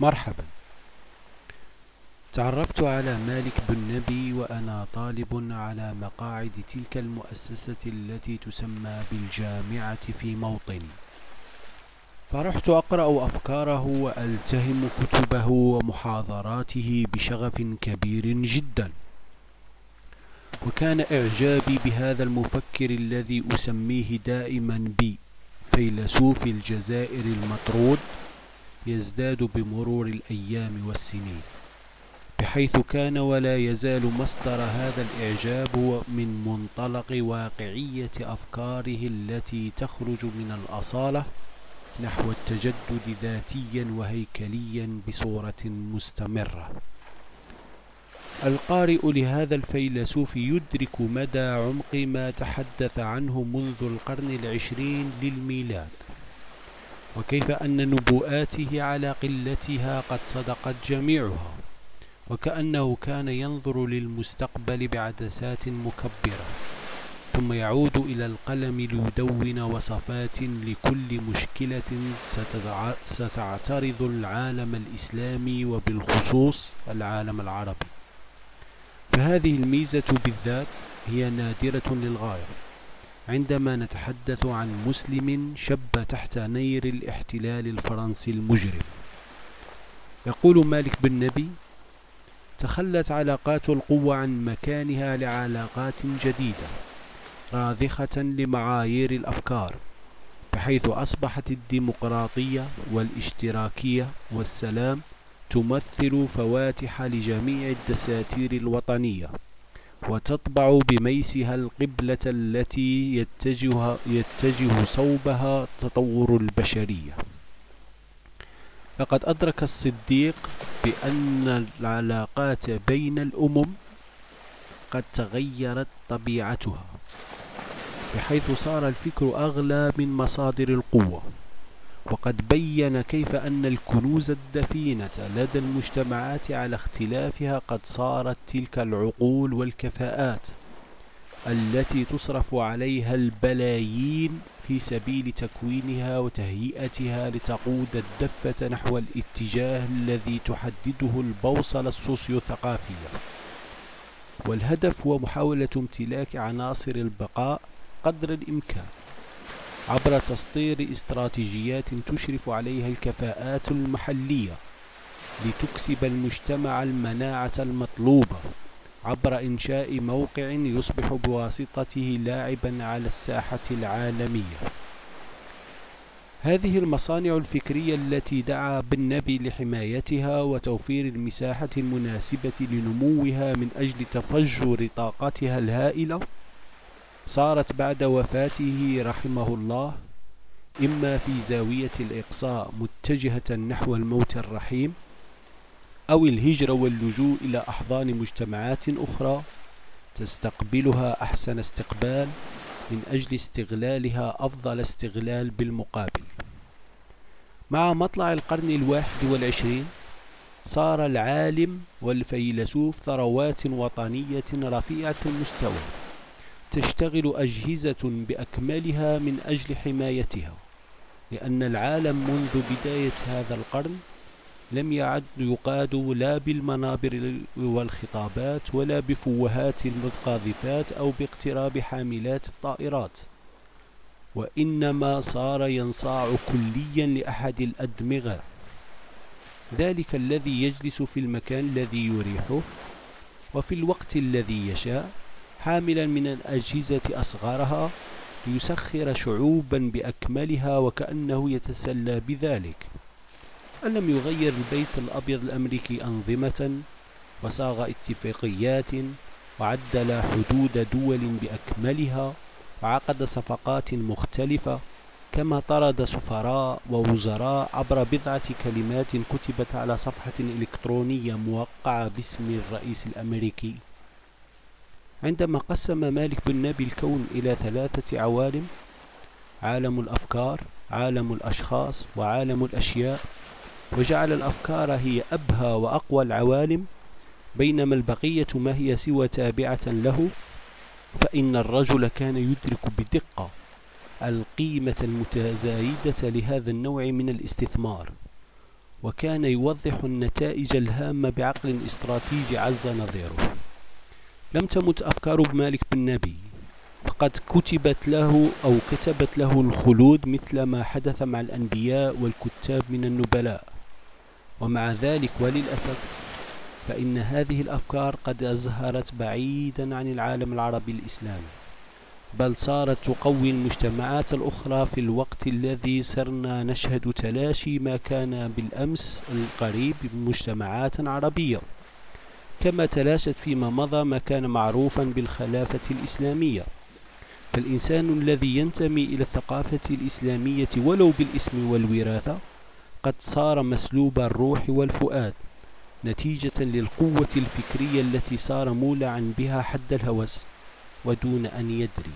مرحبا. تعرفت على مالك بن نبي وأنا طالب على مقاعد تلك المؤسسة التي تسمى بالجامعة في موطني فرحت أقرأ أفكاره وألتهم كتبه ومحاضراته بشغف كبير جدا. وكان إعجابي بهذا المفكر الذي أسميه دائما بي فيلسوف الجزائر المطرود. يزداد بمرور الأيام والسنين بحيث كان ولا يزال مصدر هذا الإعجاب هو من منطلق واقعية أفكاره التي تخرج من الأصالة نحو التجدد ذاتيا وهيكليا بصورة مستمرة. القارئ لهذا الفيلسوف يدرك مدى عمق ما تحدث عنه منذ القرن العشرين للميلاد. وكيف أن نبوءاته على قلتها قد صدقت جميعها وكأنه كان ينظر للمستقبل بعدسات مكبرة ثم يعود إلى القلم ليدون وصفات لكل مشكلة ستعترض العالم الإسلامي وبالخصوص العالم العربي. فهذه الميزة بالذات هي نادرة للغاية. عندما نتحدث عن مسلم شب تحت نير الاحتلال الفرنسي المجرم. يقول مالك بن نبي تخلت علاقات القوة عن مكانها لعلاقات جديدة راضخة لمعايير الأفكار بحيث أصبحت الديمقراطية والاشتراكية والسلام تمثل فواتح لجميع الدساتير الوطنية. وتطبع بميسها القبلة التي يتجه, يتجه صوبها تطور البشرية. لقد أدرك الصديق بأن العلاقات بين الأمم قد تغيرت طبيعتها بحيث صار الفكر أغلى من مصادر القوة. وقد بين كيف أن الكنوز الدفينة لدى المجتمعات على اختلافها قد صارت تلك العقول والكفاءات التي تصرف عليها البلايين في سبيل تكوينها وتهيئتها لتقود الدفة نحو الاتجاه الذي تحدده البوصلة السوسيو-ثقافية. والهدف هو محاولة امتلاك عناصر البقاء قدر الإمكان. عبر تسطير استراتيجيات تشرف عليها الكفاءات المحلية لتكسب المجتمع المناعة المطلوبة عبر إنشاء موقع يصبح بواسطته لاعبا على الساحة العالمية. هذه المصانع الفكرية التي دعا بالنبي لحمايتها وتوفير المساحة المناسبة لنموها من أجل تفجر طاقتها الهائلة صارت بعد وفاته رحمه الله إما في زاوية الإقصاء متجهة نحو الموت الرحيم أو الهجرة واللجوء إلى أحضان مجتمعات أخرى تستقبلها أحسن استقبال من أجل استغلالها أفضل استغلال بالمقابل. مع مطلع القرن الواحد والعشرين صار العالم والفيلسوف ثروات وطنية رفيعة المستوى. تشتغل أجهزة بأكملها من أجل حمايتها لأن العالم منذ بداية هذا القرن لم يعد يقاد لا بالمنابر والخطابات ولا بفوهات المتقاذفات أو باقتراب حاملات الطائرات وإنما صار ينصاع كليا لأحد الأدمغة. ذلك الذي يجلس في المكان الذي يريحه وفي الوقت الذي يشاء حاملا من الأجهزة أصغرها ليسخر شعوبا بأكملها وكأنه يتسلى بذلك. ألم يغير البيت الأبيض الأمريكي أنظمة وصاغ اتفاقيات وعدل حدود دول بأكملها وعقد صفقات مختلفة كما طرد سفراء ووزراء عبر بضعة كلمات كتبت على صفحة إلكترونية موقعة باسم الرئيس الأمريكي. عندما قسم مالك بن نبي الكون إلى ثلاثة عوالم عالم الأفكار عالم الأشخاص وعالم الأشياء وجعل الأفكار هي أبهى وأقوى العوالم بينما البقية ما هي سوى تابعة له فإن الرجل كان يدرك بدقة القيمة المتزايدة لهذا النوع من الاستثمار وكان يوضح النتائج الهامة بعقل استراتيجي عز نظيره. لم تمت أفكار مالك بن نبي فقد كتبت له أو كتبت له الخلود مثل ما حدث مع الأنبياء والكتاب من النبلاء. ومع ذلك وللأسف فإن هذه الأفكار قد أزهرت بعيدا عن العالم العربي الإسلامي بل صارت تقوي المجتمعات الأخرى في الوقت الذي صرنا نشهد تلاشي ما كان بالأمس القريب بمجتمعات عربية. كما تلاشت فيما مضى ما كان معروفا بالخلافة الإسلامية. فالإنسان الذي ينتمي إلى الثقافة الإسلامية ولو بالاسم والوراثة قد صار مسلوب الروح والفؤاد نتيجة للقوة الفكرية التي صار مولعا بها حد الهوس ودون أن يدري.